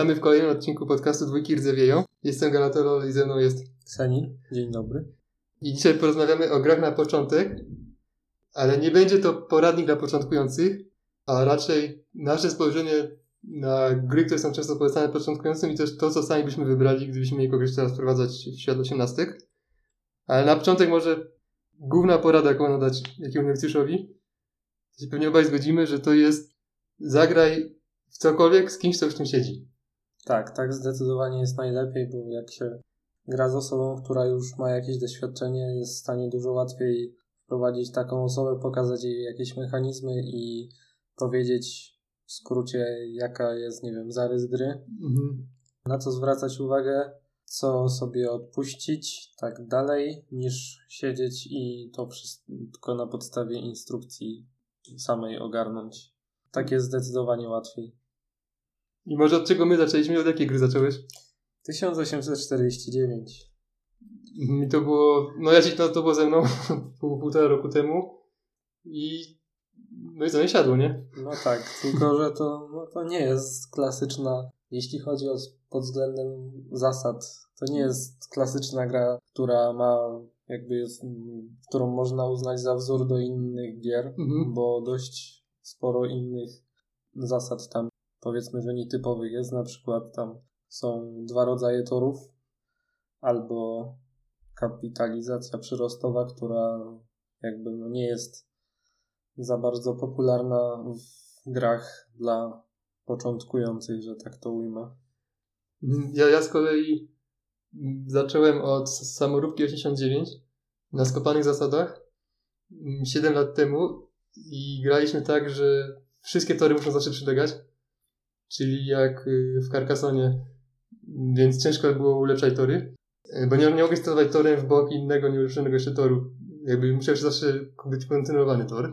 Witamy w kolejnym odcinku podcastu Dwójki Rdzewieją. Jestem Galatorol i ze mną jest Sanin. Dzień dobry. I dzisiaj porozmawiamy o grach na początek, ale nie będzie to poradnik dla początkujących, a raczej nasze spojrzenie na gry, które są często polecane początkującym i też to, co sami byśmy wybrali, gdybyśmy mieli kogoś teraz wprowadzać w świat osiemnastek. Ale na początek może główna porada, jaką mam dać jakiemuś nowicjuszowi. To się pewnie obaj zgodzimy, że to jest zagraj w cokolwiek z kimś, kto w tym siedzi. Tak, tak zdecydowanie jest najlepiej, bo jak się gra z osobą, która już ma jakieś doświadczenie, jest w stanie dużo łatwiej wprowadzić taką osobę, pokazać jej jakieś mechanizmy i powiedzieć w skrócie, jaka jest, nie wiem, zarys gry, Mhm. na co zwracać uwagę, co sobie odpuścić, tak dalej, niż siedzieć i to wszystko na podstawie instrukcji samej ogarnąć. Tak jest zdecydowanie łatwiej. I może od czego my zaczęliśmy? Od jakiej gry zacząłeś? 1849. Mi to było, no ja ci to, to było ze mną pół, półtora roku temu i no i co, nie siadło, nie? No tak, tylko że to, no to nie jest klasyczna, jeśli chodzi o pod względem zasad, to nie jest klasyczna gra, która ma jakby jest, którą można uznać za wzór do innych gier, Mhm. bo dość sporo innych zasad tam powiedzmy, że nietypowych jest, na przykład tam są dwa rodzaje torów, albo kapitalizacja przyrostowa, która jakby no nie jest za bardzo popularna w grach dla początkujących, że tak to ujmę. Ja, ja z kolei mm, zacząłem od samoróbki 89 na skopanych zasadach 7 lat temu i graliśmy tak, że wszystkie tory muszą zawsze przylegać, czyli jak y, w Carcassonie, więc ciężko było ulepszać tory, y, bo nie, nie mogłeś sterować torem w bok innego nieulepszonego jeszcze toru. Jakby musiał się zawsze być kontynuowany tor.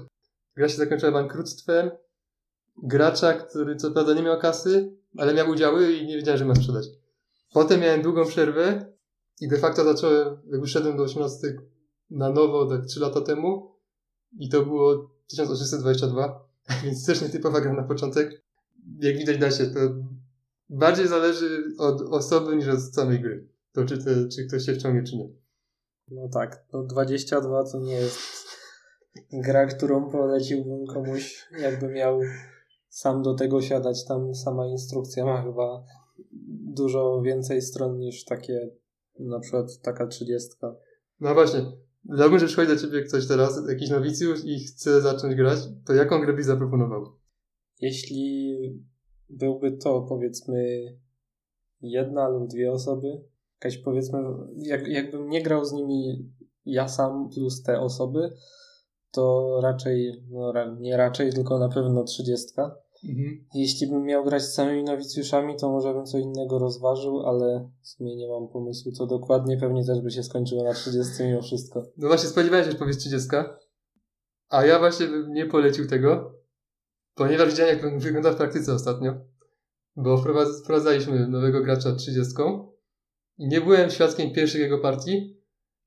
Gra się zakończyła bankructwem gracza, który co prawda nie miał kasy, ale miał udziały i nie wiedziałem, że ma sprzedać. Potem miałem długą przerwę i de facto zacząłem, jakby szedłem do 18 na nowo, tak 3 lata temu i to było 1822, więc też nietypowa gra na początek. Jak widać da się, to bardziej zależy od osoby niż od samej gry. To czy, te, czy ktoś się wciągnie, czy nie. No tak, no 22 to nie jest gra, którą poleciłbym komuś, jakby miał sam do tego siadać. Tam sama instrukcja ma chyba dużo więcej stron niż takie, na przykład taka 30. No właśnie, dałbym, że przychodzi do ciebie ktoś teraz, jakiś nowicjusz i chce zacząć grać, to jaką grę byś zaproponował? Jeśli byłby to powiedzmy jedna lub dwie osoby, jakaś powiedzmy, jak, jakbym nie grał z nimi ja sam plus te osoby, to raczej, no nie raczej, tylko na pewno 30. Mhm. Jeśli bym miał grać z samymi nowicjuszami, to może bym co innego rozważył, ale w sumie nie mam pomysłu, co dokładnie. Pewnie też by się skończyło na 30 mimo wszystko. No właśnie, spodziewałem się, że powiesz 30, a ja właśnie bym nie polecił tego, ponieważ widziałem, jak to wygląda w praktyce ostatnio, bo wprowadz- wprowadzaliśmy nowego gracza 30 i nie byłem świadkiem pierwszych jego partii,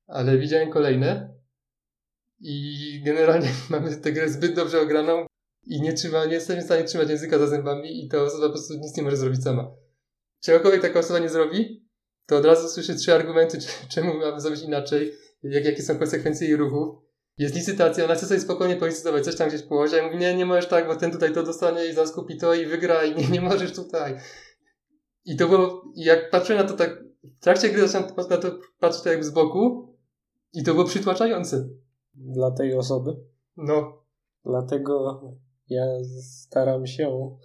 ale widziałem kolejne i generalnie mamy tę grę zbyt dobrze ograną i nie, trzyma, nie jestem w stanie trzymać języka za zębami i ta osoba po prostu nic nie może zrobić sama. Czegokolwiek taka osoba nie zrobi, to od razu słyszy trzy argumenty, czemu mamy zrobić inaczej, jak, jakie są konsekwencje jej ruchów. Jest licytacja, ona chce sobie spokojnie policytować, coś tam gdzieś położy, ja mówię, nie, nie możesz tak, bo ten tutaj to dostanie i zaraz kupi to i wygra i nie, nie możesz tutaj. I to było, jak patrzyłem na to tak, w trakcie gry zacząłem na to patrzeć tak jakby z boku i to było przytłaczające. Dla tej osoby. No, Dlatego ja staram się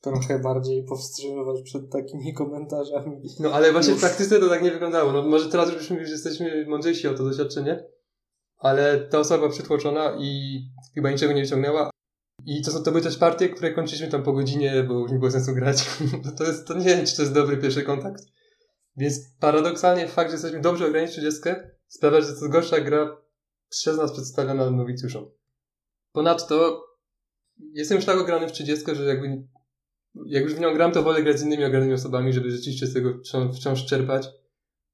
trochę bardziej powstrzymywać przed takimi komentarzami. no ale właśnie w praktyce to tak nie wyglądało. No może teraz już jesteśmy mądrzejsi o to doświadczenie, ale ta osoba przytłoczona i chyba niczego nie wyciągnęła. I to, to były też partie, które kończyliśmy tam po godzinie, bo nie było sensu grać. to, jest, to nie wiem, czy to jest dobry pierwszy kontakt. Więc paradoksalnie fakt, że jesteśmy dobrze ograni 30 sprawia, że to jest gorsza gra przez nas przedstawiona nowicjuszom. Ponadto jestem już tak ograny w 30, że jakby jak już w nią gram, to wolę grać z innymi ogranymi osobami, żeby rzeczywiście z tego wciąż, wciąż czerpać.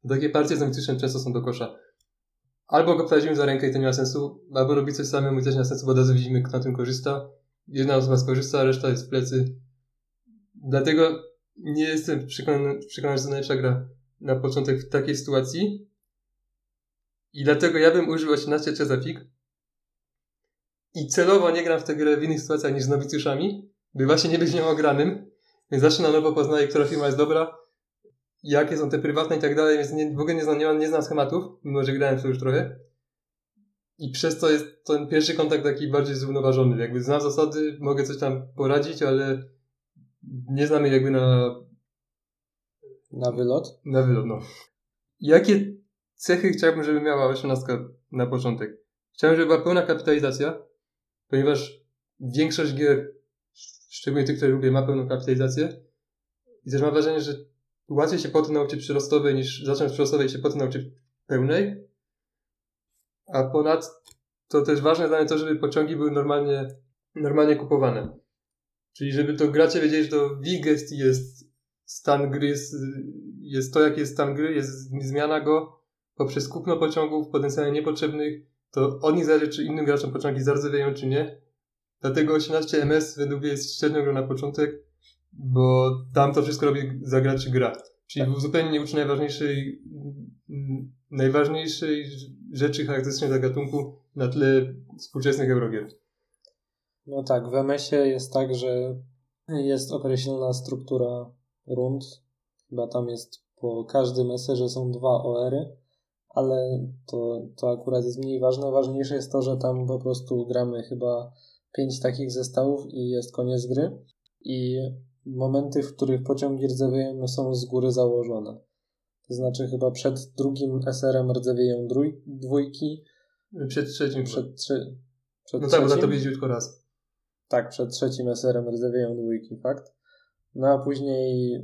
Takie partie z nowicjuszem często są do kosza. Albo go prowadzimy za rękę i to nie ma sensu, albo robić coś samemu i też nie ma sensu, bo od razu widzimy, kto na tym korzysta. Jedna osoba skorzysta, a reszta jest w plecy. Dlatego nie jestem przekonany, przekonany że to najlepsza gra na początek w takiej sytuacji. I dlatego ja bym użył 18 Chesapeake. I celowo nie gram w tę grę w innych sytuacjach niż z nowicjuszami, by właśnie nie być nią ogranym. Więc zawsze na nowo poznaję, która firma jest dobra, jakie są te prywatne i tak dalej, więc nie, w ogóle nie znam, nie, nie znam schematów, mimo że grałem w to już trochę. I przez to jest ten pierwszy kontakt taki bardziej zrównoważony. Jakby znam zasady, mogę coś tam poradzić, ale nie znamy jakby na... Na wylot? Na wylot, no. Jakie cechy chciałbym, żeby miała osiemnastka na początek? Chciałbym, żeby była pełna kapitalizacja, ponieważ większość gier, szczególnie tych, które lubię, ma pełną kapitalizację. I też mam wrażenie, że łatwiej się potem nauczyć przyrostowej niż zacząć przyrostowej i się potem nauczyć pełnej. A ponad to też ważne dla mnie to, żeby pociągi były normalnie, normalnie kupowane. Czyli żeby to gracze wiedzieli, że to w jest stan gry, jest, jest to, jaki jest stan gry, jest zmiana go poprzez kupno pociągów potencjalnie niepotrzebnych, to od nich zależy, czy innym graczom pociągi zardzewieją, czy nie. Dlatego 18 MS według mnie jest średnią grą na początek, bo tam to wszystko robi za graczy gra. Czyli tak. zupełnie nie uczy najważniejszej, najważniejszej rzeczy charakterystycznej dla gatunku na tle współczesnych Eurogier. No tak, w MS-ie jest tak, że jest określona struktura rund. Chyba tam jest po każdym eserze są dwa OR-y, ale to, to akurat jest mniej ważne. Ważniejsze jest to, że tam po prostu gramy chyba pięć takich zestawów i jest koniec gry. I momenty, w których pociągi rdzewieją są z góry założone. To znaczy chyba przed drugim SR-em rdzewieją drój, dwójki. Przed trzecim. Przed, trzy, przed no tak, trzecim. bo to jeździł tylko raz. Tak, przed trzecim SR-em rdzewieją dwójki, fakt. No a później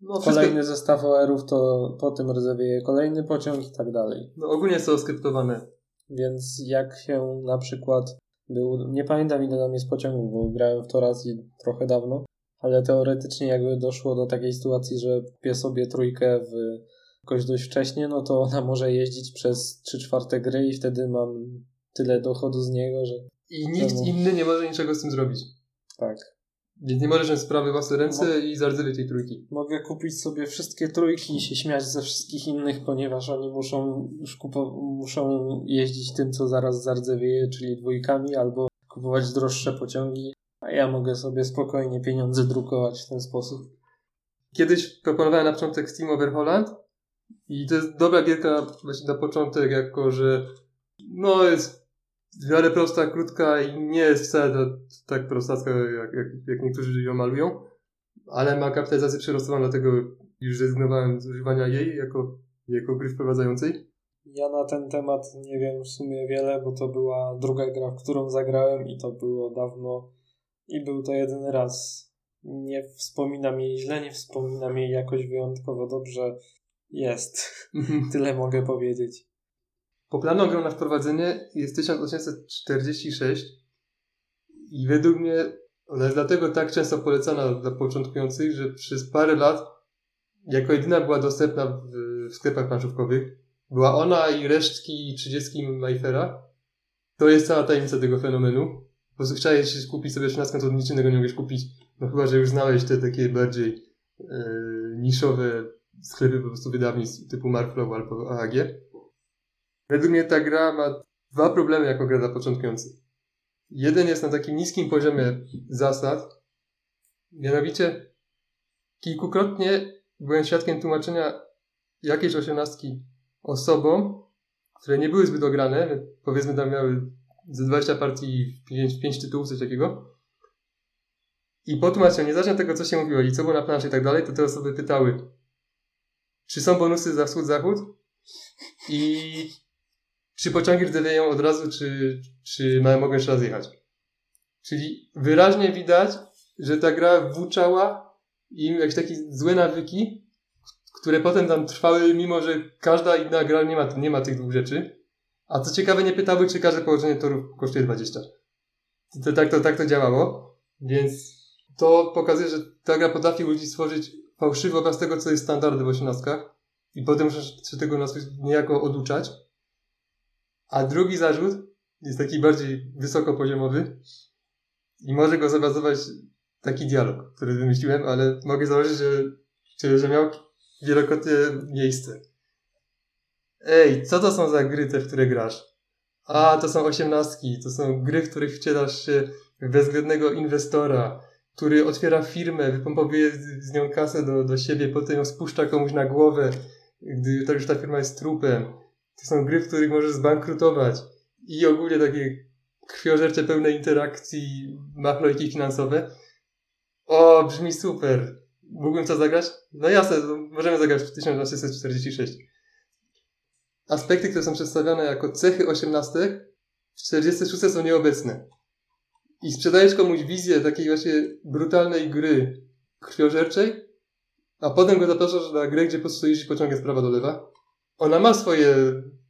no, kolejny wszystko... zestaw OR-ów to po tym rdzewieje kolejny pociąg i tak dalej. No ogólnie jest to skryptowane. Więc jak się na przykład był, nie pamiętam ile tam jest pociągów, bo grałem w to raz i trochę dawno, ale teoretycznie jakby doszło do takiej sytuacji, że kupię sobie trójkę w jakoś dość wcześnie, no to ona może jeździć przez 3 czwarte gry i wtedy mam tyle dochodu z niego, że... I nikt temu... inny nie może niczego z tym zrobić. Tak. Więc nie możesz wziąć sprawy własne ręce Mo i zardzewieć tej trójki. Mogę kupić sobie wszystkie trójki i się śmiać ze wszystkich innych, ponieważ oni muszą już muszą jeździć tym, co zaraz zardzewieje, czyli dwójkami, albo kupować droższe pociągi, a ja mogę sobie spokojnie pieniądze drukować w ten sposób. Kiedyś proponowałem na początek Steam Over Holland i to jest dobra gierka właśnie na początek, jako że no jest w miarę prosta, krótka i nie jest wcale tak prostacka, jak, jak, jak niektórzy ją malują, ale ma kapitalizację przyrostową, dlatego już rezygnowałem z używania jej jako, jako gry wprowadzającej. Ja na ten temat nie wiem w sumie wiele, bo to była druga gra, w którą zagrałem i to było dawno i był to jedyny raz. Nie wspominam jej źle, nie wspominam jej jakoś wyjątkowo dobrze. Jest. Mhm. Tyle mogę powiedzieć. Popularną grą na wprowadzenie jest 1846 i według mnie ona jest dlatego tak często polecana dla początkujących, że przez parę lat jako jedyna była dostępna w, w sklepach planszówkowych. Była ona i resztki 30 Mayfera. To jest cała tajemnica tego fenomenu po prostu chciałeś kupić sobie 13, to nic innego nie mogłeś kupić. No chyba, że już znałeś te takie bardziej e, niszowe sklepy po prostu wydawnictw typu Markflow albo AAG. Według mnie ta gra ma dwa problemy jako gra dla początkujących. Jeden jest na takim niskim poziomie zasad. Mianowicie kilkukrotnie byłem świadkiem tłumaczenia jakiejś osiemnastki osobom, które nie były zbyt ograne, powiedzmy tam miały ze 20 partii, 5, 5 tytułów, coś takiego. I po tłumaczeniu, niezależnie od tego, co się mówiło i co było na planszy i tak dalej, to te osoby pytały, czy są bonusy za wschód-zachód i czy pociągi rdzewieją od razu, czy, czy mogą jeszcze raz jechać. Czyli wyraźnie widać, że ta gra włóczała im jakieś takie złe nawyki, które potem tam trwały, mimo że każda inna gra nie ma, nie ma tych dwóch rzeczy. A co ciekawe, nie pytały, czy każde położenie torów kosztuje 20. To, tak, to, tak to działało. Więc to pokazuje, że ta gra potrafi ludzi stworzyć fałszywy obraz tego, co jest standardem w osiemnastkach. I potem muszę się tego nas niejako oduczać. A drugi zarzut jest taki bardziej wysokopoziomowy i może go zobrazować taki dialog, który wymyśliłem, ale mogę założyć, że, że miał wielokrotnie miejsce. Ej, co to są za gry te, w które grasz? A, to są osiemnastki, to są gry, w których wcielasz się w bezwzględnego inwestora, który otwiera firmę, wypompowuje z nią kasę do, do siebie, potem ją spuszcza komuś na głowę, gdy to już ta firma jest trupem. To są gry, w których możesz zbankrutować. I ogólnie takie krwiożercze, pełne interakcji, machlojki finansowe. O, brzmi super. Mógłbym co zagrać? No jasne, możemy zagrać w 1846. Aspekty, które są przedstawiane jako cechy osiemnastek, w 46 są nieobecne. I sprzedajesz komuś wizję takiej właśnie brutalnej gry krwiożerczej, a potem go zapraszasz na grę, gdzie po prostu jeździsz pociągiem z prawa do lewa. Ona ma swoje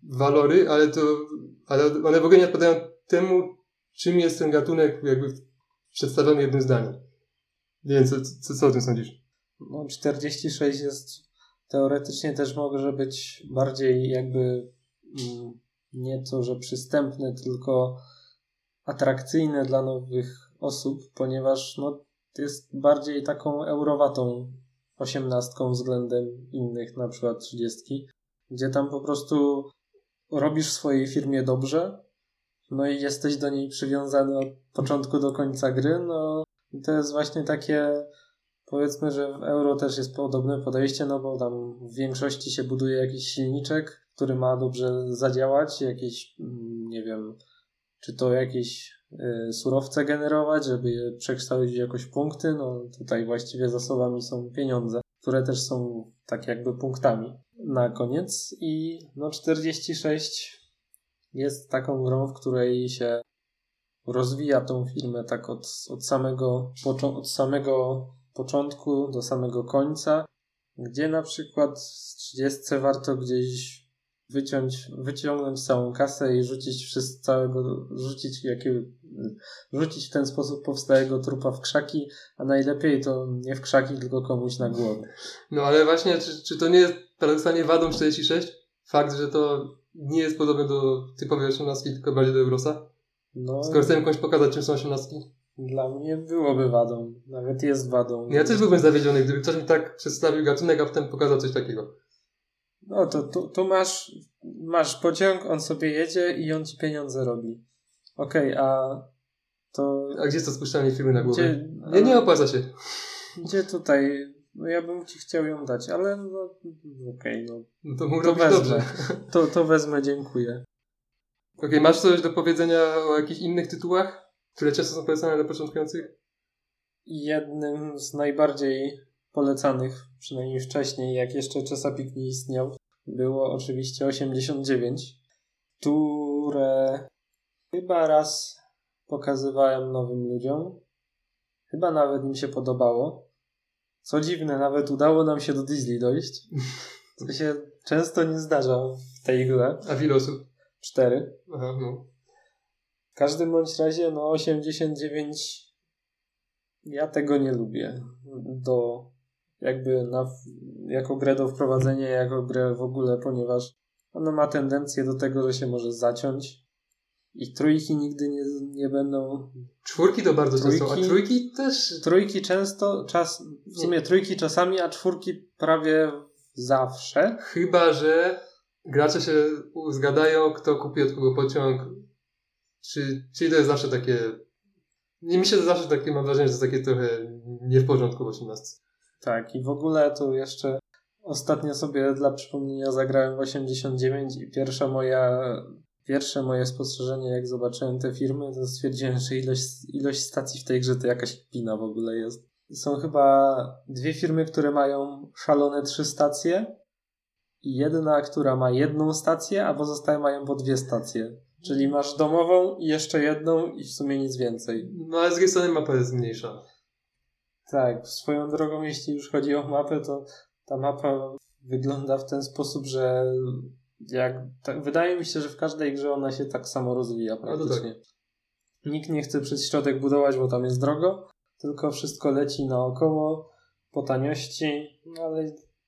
walory, ale to, ale one w ogóle nie odpowiadają temu, czym jest ten gatunek jakby przedstawiony jednym zdaniem. Nie wiem, co, co, co o tym sądzisz? No, 46 jest teoretycznie też może być bardziej jakby mm, nie to, że przystępny, tylko atrakcyjne dla nowych osób, ponieważ no, jest bardziej taką eurowatą osiemnastką względem innych, na przykład trzydziestki, gdzie tam po prostu robisz swojej firmie dobrze, no i jesteś do niej przywiązany od początku do końca gry, no i to jest właśnie takie powiedzmy, że w euro też jest podobne podejście, no bo tam w większości się buduje jakiś silniczek, który ma dobrze zadziałać, jakieś, mm, nie wiem, czy to jakieś y, surowce generować, żeby je przekształcić jakoś punkty, no tutaj właściwie zasobami są pieniądze, które też są tak jakby punktami na koniec. I no 46 jest taką grą, w której się rozwija tą firmę tak od, od samego od samego początku do samego końca, gdzie na przykład z 30 warto gdzieś wyciąć, wyciągnąć całą kasę i rzucić wszystko całego, rzucić jakie, rzucić w ten sposób powstałego trupa w krzaki, a najlepiej to nie w krzaki, tylko komuś na głowę. No ale właśnie, czy, czy to nie jest paradoksalnie wadą 46? Fakt, że to nie jest podobne do typowej 18, tylko bardziej do Eurosa? No, Skoro chcemy komuś pokazać, czym są 18? Dla mnie byłoby wadą. Nawet jest wadą. Ja też byłbym zawiedziony, gdyby ktoś mi tak przedstawił gatunek, a potem pokazał coś takiego. No to tu, tu masz, masz pociąg, on sobie jedzie i on ci pieniądze robi. Okej, okay, a to... A gdzie jest to spuszczanie firmy na głowę? Gdzie, nie, nie opłaca się. Gdzie tutaj? No ja bym ci chciał ją dać, ale no okej, okay, no. no. To mu to wezmę. Dobrze. To, to wezmę, dziękuję. Okej, okay, masz coś do powiedzenia o jakichś innych tytułach? Które często są polecane dla początkujących? Jednym z najbardziej polecanych, przynajmniej wcześniej, jak jeszcze Chesapeake nie istniał, było oczywiście 89, które chyba raz pokazywałem nowym ludziom. Chyba nawet im się podobało. Co dziwne, nawet udało nam się do Disney dojść. Co się często nie zdarza w tej grze. A w ilu osób? Cztery. Aha, no. W każdym bądź razie, no 89 ja tego nie lubię. Do jakby na, jako grę do wprowadzenia, jako grę w ogóle, ponieważ ona ma tendencję do tego, że się może zaciąć. I trójki nigdy nie, nie będą. Czwórki to bardzo trójki, często, a trójki też. Trójki często, czas, w sumie trójki czasami, a czwórki prawie zawsze. Chyba, że gracze się zgadają, kto kupi od kogo pociąg czy, czyli to jest zawsze takie... Nie myślę, że zawsze takie mam wrażenie, że to takie trochę nie w porządku w 18. Tak, i w ogóle to jeszcze ostatnio sobie dla przypomnienia zagrałem w 89 i pierwsza moja, pierwsze moje spostrzeżenie, jak zobaczyłem te firmy, to stwierdziłem, że ilość, ilość stacji w tej grze to jakaś pina w ogóle jest. Są chyba dwie firmy, które mają szalone trzy stacje i jedna, która ma jedną stację, a pozostałe mają po dwie stacje. Czyli masz domową i jeszcze jedną i w sumie nic więcej. No ale z drugiej strony mapa jest mniejsza. Tak, swoją drogą, jeśli już chodzi o mapę, to ta mapa wygląda w ten sposób, że jak, tak, wydaje mi się, że w każdej grze ona się tak samo rozwija praktycznie. Tak. Nikt nie chce przez środek budować, bo tam jest drogo, tylko wszystko leci naokoło po taniości, no ale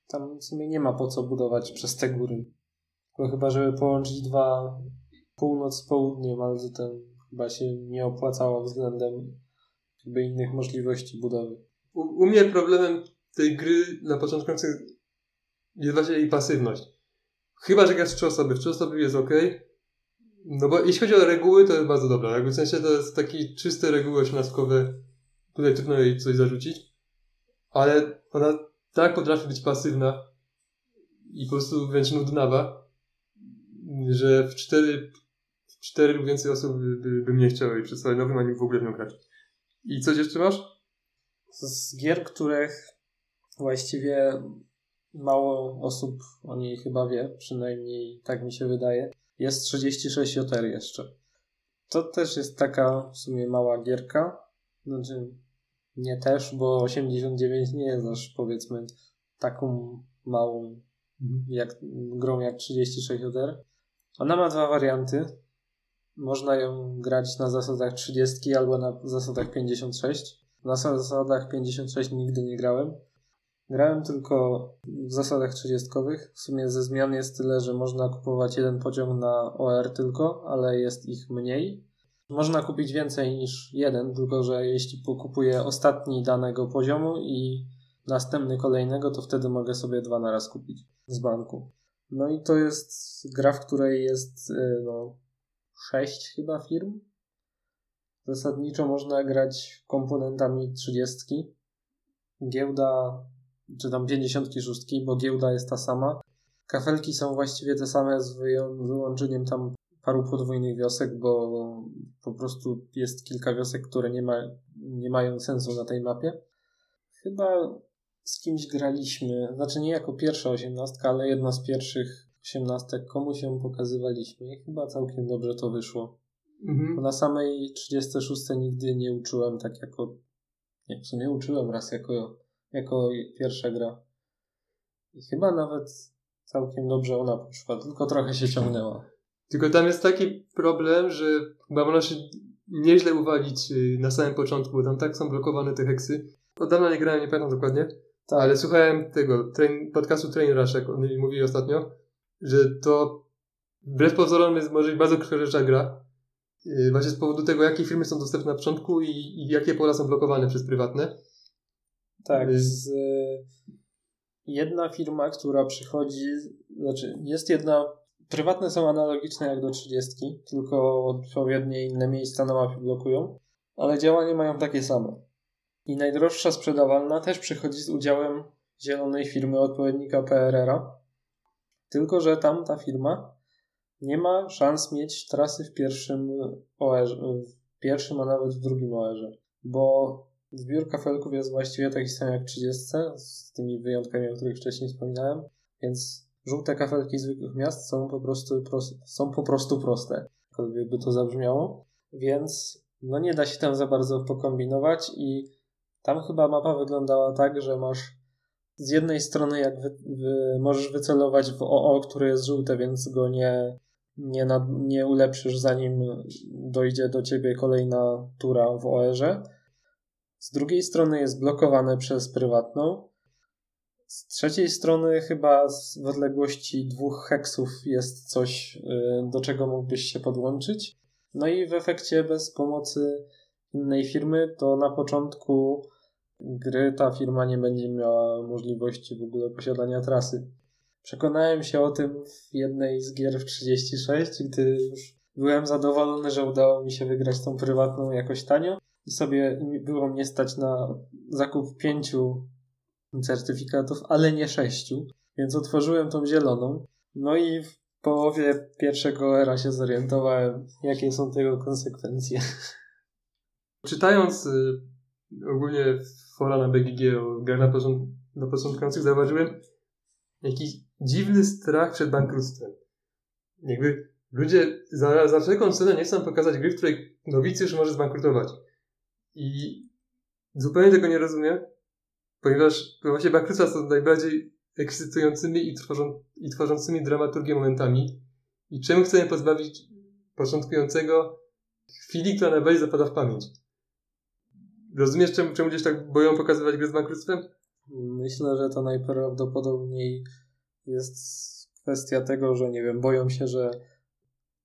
tam w sumie nie ma po co budować przez te góry. Tylko chyba, żeby połączyć dwa północ z południem, ale to chyba się nie opłacało względem jakby innych możliwości budowy. U, u mnie problemem tej gry na początkujących jest właśnie jej pasywność. Chyba, że grasz w trzy osoby. W trzy osoby jest ok. No bo jeśli chodzi o reguły, to jest bardzo dobra. Jakby w sensie to jest taki czyste reguły osiemnastkowe. Tutaj trudno jej coś zarzucić. Ale ona tak potrafi być pasywna i po prostu wręcz nudnawa, że w cztery, cztery lub więcej osób by, by, bym nie chciał jej przedstawić nowym, ani w ogóle w nią grać. I coś jeszcze masz? Z gier, których właściwie mało osób o niej chyba wie, przynajmniej tak mi się wydaje, jest 36 JR jeszcze. To też jest taka w sumie mała gierka. Znaczy, nie też, bo 89 nie jest aż powiedzmy taką małą jak, grą jak 36 JR. Ona ma dwa warianty. Można ją grać na zasadach 30 albo na zasadach 56. Na zasadach 56 nigdy nie grałem. Grałem tylko w zasadach 30. W sumie ze zmian jest tyle, że można kupować jeden pociąg na OR tylko, ale jest ich mniej. Można kupić więcej niż jeden, tylko że jeśli pokupuję ostatni danego poziomu i następny kolejnego, to wtedy mogę sobie dwa naraz kupić z banku. No i to jest gra, w której jest y, no, sześć chyba firm. Zasadniczo można grać komponentami 30. Giełda, czy tam 56, bo giełda jest ta sama. Kafelki są właściwie te same z wyłączeniem tam paru podwójnych wiosek, bo po prostu jest kilka wiosek, które nie, ma, nie mają sensu na tej mapie. Chyba z kimś graliśmy, znaczy nie jako pierwsza osiemnastka, ale jedna z pierwszych osiemnastek, komu się pokazywaliśmy i chyba całkiem dobrze to wyszło. Mhm. Na samej 36 nigdy nie uczyłem tak jako, nie, w sumie uczyłem raz jako, jako pierwsza gra. I chyba nawet całkiem dobrze ona poszła, tylko trochę się ciągnęła. Tylko tam jest taki problem, że chyba można się nieźle uwalić y, na samym początku, bo tam tak są blokowane te heksy. Od dawna nie grałem, nie pamiętam dokładnie, tak. ale słuchałem tego train, podcastu Train Rush, jak oni mówili ostatnio, że to wbrew pozorom jest może być bardzo krwawcza gra. Y, właśnie z powodu tego, jakie firmy są dostępne na początku i, i jakie pola są blokowane przez prywatne. Tak, y, z, jedna firma, która przychodzi, znaczy jest jedna Prywatne są analogiczne jak do 30, tylko odpowiednie inne miejsca na mapie blokują, ale działanie mają takie same. I najdroższa sprzedawalna też przychodzi z udziałem zielonej firmy odpowiednika PRR-a, tylko że tam ta firma nie ma szans mieć trasy w pierwszym OR, w pierwszym, a nawet w drugim OR-ze, bo zbiór kafelków jest właściwie taki sam jak 30, z tymi wyjątkami, o których wcześniej wspominałem, więc żółte kafelki zwykłych miast są po prostu, są po prostu proste, jakkolwiek by to zabrzmiało, więc no nie da się tam za bardzo pokombinować i tam chyba mapa wyglądała tak, że masz z jednej strony jak wy, wy, możesz wycelować w OO, które jest żółte, więc go nie, nie, nad, nie ulepszysz zanim dojdzie do ciebie kolejna tura w OR-ze. Z drugiej strony jest blokowane przez prywatną, z trzeciej strony chyba w odległości dwóch heksów jest coś, y, do czego mógłbyś się podłączyć. No i w efekcie bez pomocy innej firmy, to na początku gry ta firma nie będzie miała możliwości w ogóle posiadania trasy. Przekonałem się o tym w jednej z gier w 36, gdy już byłem zadowolony, że udało mi się wygrać tą prywatną jakoś tanio i sobie było mnie stać na zakup pięciu certyfikatów, ale nie sześciu, więc otworzyłem tą zieloną. No i w połowie pierwszego era się zorientowałem, jakie są tego konsekwencje. Czytając y, ogólnie fora na BGG o grach na, począt, na początkujących, zauważyłem jakiś dziwny strach przed bankructwem. Jakby ludzie za, za wszelką cenę nie chcą pokazać gry, w której nowicjusz może zbankrutować. I zupełnie tego nie rozumiem, ponieważ właśnie bankructwa są najbardziej ekscytującymi i, tworzą, i tworzącymi dramaturgię momentami. I czemu chcemy pozbawić początkującego chwili, która najbardziej zapada w pamięć? Rozumiesz, czemu, czemu gdzieś tak boją pokazywać gry z bankructwem? Myślę, że to najprawdopodobniej jest kwestia tego, że nie wiem, boją się, że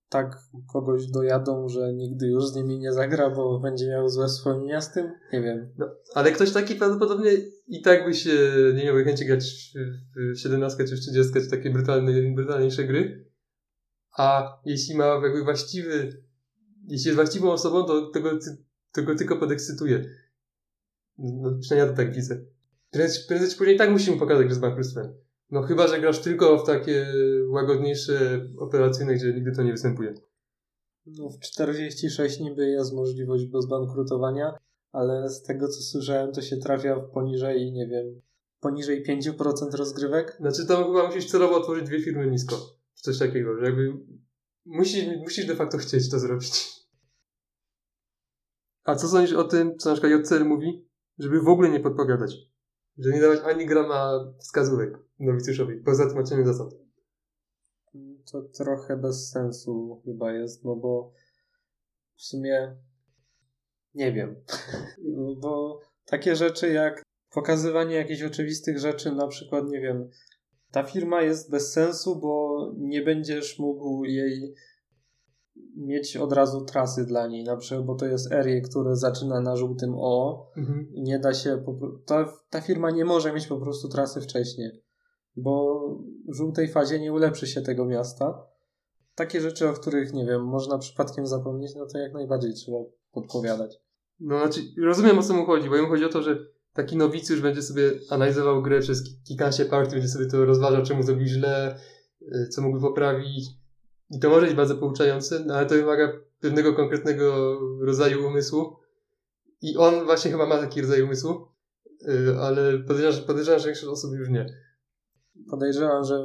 tak kogoś dojadą, że nigdy już z nimi nie zagra, bo będzie miał złe wspomnienia z tym? Nie wiem. No, ale ktoś taki prawdopodobnie i tak by się nie miał chęci grać w, w 17 czy w 30 czy takie brutalne, brutalniejsze gry. A jeśli ma jakby właściwy, jeśli jest właściwą osobą, to tego, tego tylko podekscytuje. No, przynajmniej ja to tak widzę. Prędzej, prędzej czy później tak musimy pokazać, że z bankructwem. No chyba, że grasz tylko w takie łagodniejsze, operacyjne, gdzie nigdy to nie występuje. No w 46 niby jest możliwość bez bankrutowania, ale z tego co słyszałem, to się trafia w poniżej, nie wiem, poniżej 5% rozgrywek. Znaczy tam chyba musisz celowo otworzyć dwie firmy nisko. Czy coś takiego, że jakby musisz, musisz de facto chcieć to zrobić. A co sądzisz o tym, co na przykład JCL mówi? Żeby w ogóle nie podpowiadać. Że nie dawać ani grama wskazówek nowicjuszowi, poza tłumaczeniem zasad. To trochę bez sensu chyba jest, no bo w sumie nie wiem. No bo takie rzeczy jak pokazywanie jakichś oczywistych rzeczy, na przykład, nie wiem, ta firma jest bez sensu, bo nie będziesz mógł jej mieć od razu trasy dla niej, na przykład, bo to jest Erie, który zaczyna na żółtym O mhm. i nie da się, ta, ta firma nie może mieć po prostu trasy wcześniej, bo w żółtej fazie nie ulepszy się tego miasta. Takie rzeczy, o których, nie wiem, można przypadkiem zapomnieć, no to jak najbardziej trzeba podpowiadać. No znaczy, rozumiem o co mu chodzi, bo jemu chodzi o to, że taki nowicjusz będzie sobie analizował grę przez kilkanaście partii, będzie sobie to rozważał, czemu zrobił źle, y, co mógłby poprawić, i to może być bardzo pouczające, no ale to wymaga pewnego konkretnego rodzaju umysłu. I on właśnie chyba ma taki rodzaj umysłu, yy, ale podejrzewam, że, podejrzewam, że większość osób już nie. Podejrzewam, że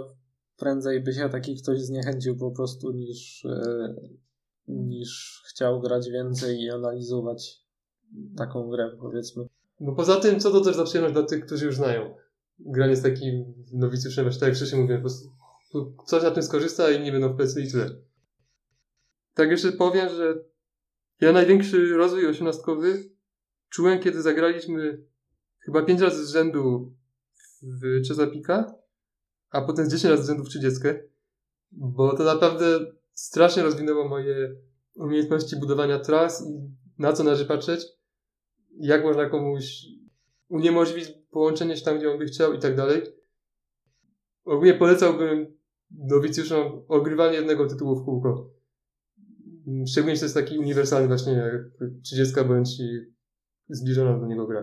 prędzej by się taki ktoś zniechęcił po prostu niż, yy, niż chciał grać więcej i analizować taką grę, powiedzmy. No poza tym, co to też za przyjemność dla tych, którzy już znają. Granie z takim nowicjuszem, właśnie tak jak wcześniej mówiłem, po prostu coś na tym skorzysta i nie będą w plecy i tyle. Tak jeszcze powiem, że ja największy rozwój osiemnastkowy czułem, kiedy zagraliśmy chyba pięć razy z rzędu w Czesapika, a potem 10 razy z rzędu w 30, bo to naprawdę strasznie rozwinęło moje umiejętności budowania tras i na co należy patrzeć, jak można komuś uniemożliwić połączenie się tam, gdzie on by chciał i tak dalej. Ogólnie polecałbym nowicjuszom ogrywanie jednego tytułu w kółko. Szczególnie, że to jest taki uniwersalny właśnie jak 30 bądź zbliżona do niego gra.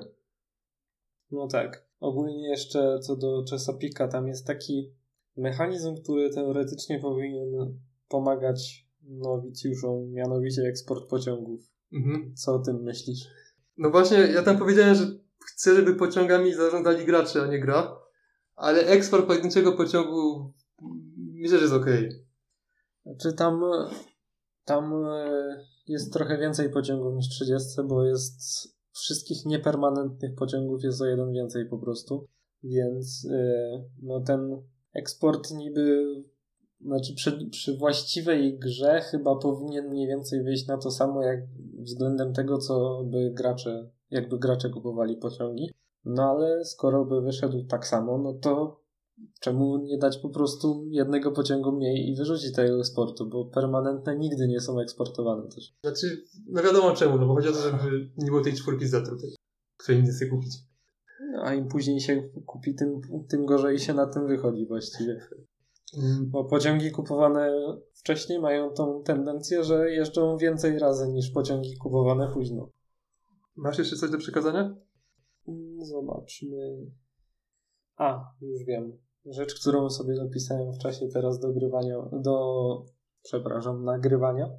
No tak. Ogólnie jeszcze co do Czesopika, tam jest taki mechanizm, który teoretycznie powinien pomagać nowicjuszom, mianowicie eksport pociągów. Mhm. Co o tym myślisz? No właśnie, ja tam powiedziałem, że chcę, żeby pociągami zarządzali gracze, a nie gra, ale eksport pojedynczego pociągu Myślę, że jest okej. Okay. Znaczy tam, tam e, jest trochę więcej pociągów niż 30, bo jest wszystkich niepermanentnych pociągów jest o jeden więcej po prostu. Więc e, no ten eksport niby znaczy przy, przy właściwej grze chyba powinien mniej więcej wyjść na to samo jak względem tego, co by gracze, jakby gracze kupowali pociągi. No ale skoro by wyszedł tak samo, no to Czemu nie dać po prostu jednego pociągu mniej i wyrzucić tego eksportu, bo permanentne nigdy nie są eksportowane też. Znaczy, no wiadomo czemu, no bo chodzi o to, żeby nie było tej czwórki zatrutej, której nie chce kupić. No, a im później się kupi, tym, tym gorzej się na tym wychodzi właściwie. Mm. Bo pociągi kupowane wcześniej mają tą tendencję, że jeżdżą więcej razy niż pociągi kupowane późno. Masz jeszcze coś do przekazania? Mm, zobaczmy. A, już wiem rzecz, którą sobie dopisałem w czasie teraz dogrywania, do, przepraszam, nagrywania,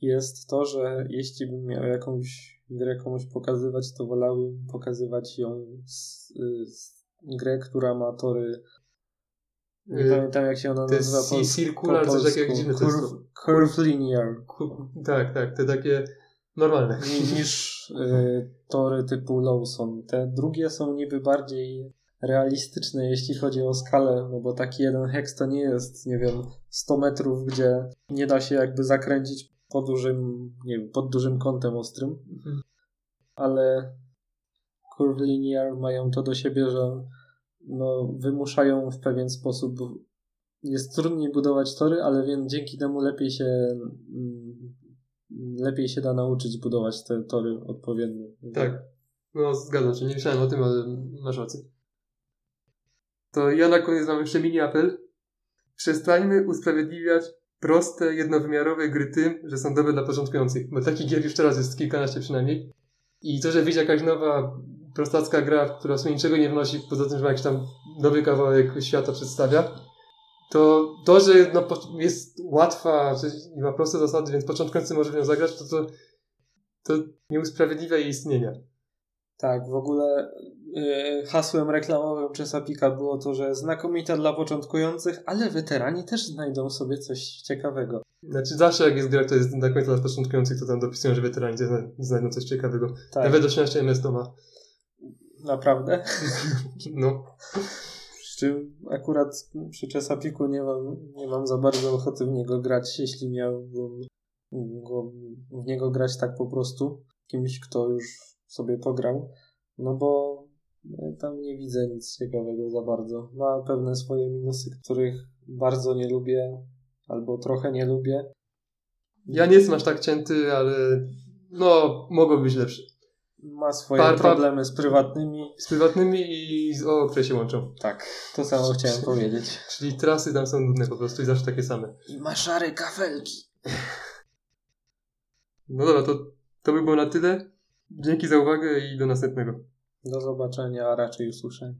jest to, że jeśli bym miał jakąś grę komuś pokazywać, to wolałbym pokazywać ją z, z grę, która ma tory nie yy, pamiętam jak się ona nazywa po, circular, po coś takiego dziwne curve, curve linear. Tak, tak, te takie normalne. Niż y, tory typu Lawson. Te drugie są niby bardziej realistyczne, jeśli chodzi o skalę, no bo taki jeden heks to nie jest, nie wiem, 100 metrów, gdzie nie da się jakby zakręcić po dużym, nie wiem, pod dużym kątem ostrym, mhm. ale Curve Linear mają to do siebie, że no, wymuszają w pewien sposób jest trudniej budować tory, ale wiem, dzięki temu lepiej się mm, lepiej się da nauczyć budować te tory odpowiednio. Tak. No, zgadzam się. Nie myślałem o tym, ale masz rację. To ja na koniec mam jeszcze mini apel. Przestańmy usprawiedliwiać proste, jednowymiarowe gry tym, że są dobre dla początkujących. Bo takich gier już teraz jest kilkanaście przynajmniej. I to, że wyjdzie jakaś nowa, prostacka gra, która w sumie niczego nie wnosi, poza tym, że ma jakiś tam nowy kawałek świata przedstawia, to to, że no, jest łatwa i ma proste zasady, więc początkujący może w nią zagrać, to to, to nie usprawiedliwia jej istnienia. Tak, w ogóle y, hasłem reklamowym Czesapika było to, że znakomita dla początkujących, ale weterani też znajdą sobie coś ciekawego. Znaczy zawsze jak jest gra, to jest na końcu dla początkujących, to tam dopisują, że weterani zna- znajdą coś ciekawego. Tak, Nawet 18 MS to ma. naprawdę. No. Przy czym akurat przy Czesapiku nie mam, nie mam za bardzo ochoty w niego grać, jeśli miałbym go, w niego grać tak po prostu, kimś, kto już sobie pograł, no bo tam nie widzę nic ciekawego za bardzo. Ma pewne swoje minusy, których bardzo nie lubię, albo trochę nie lubię. Ja nie jestem aż tak cięty, ale no, mogło być lepsze. Ma swoje Par- problemy z prywatnymi. Z prywatnymi i z o, które się łączą. Tak, to samo chciałem powiedzieć. Czyli trasy tam są nudne po prostu i zawsze takie same. I ma szare kafelki. No dobra, to, to by było na tyle. Dzięki za uwagę i do następnego. Do zobaczenia, a raczej usłyszenia.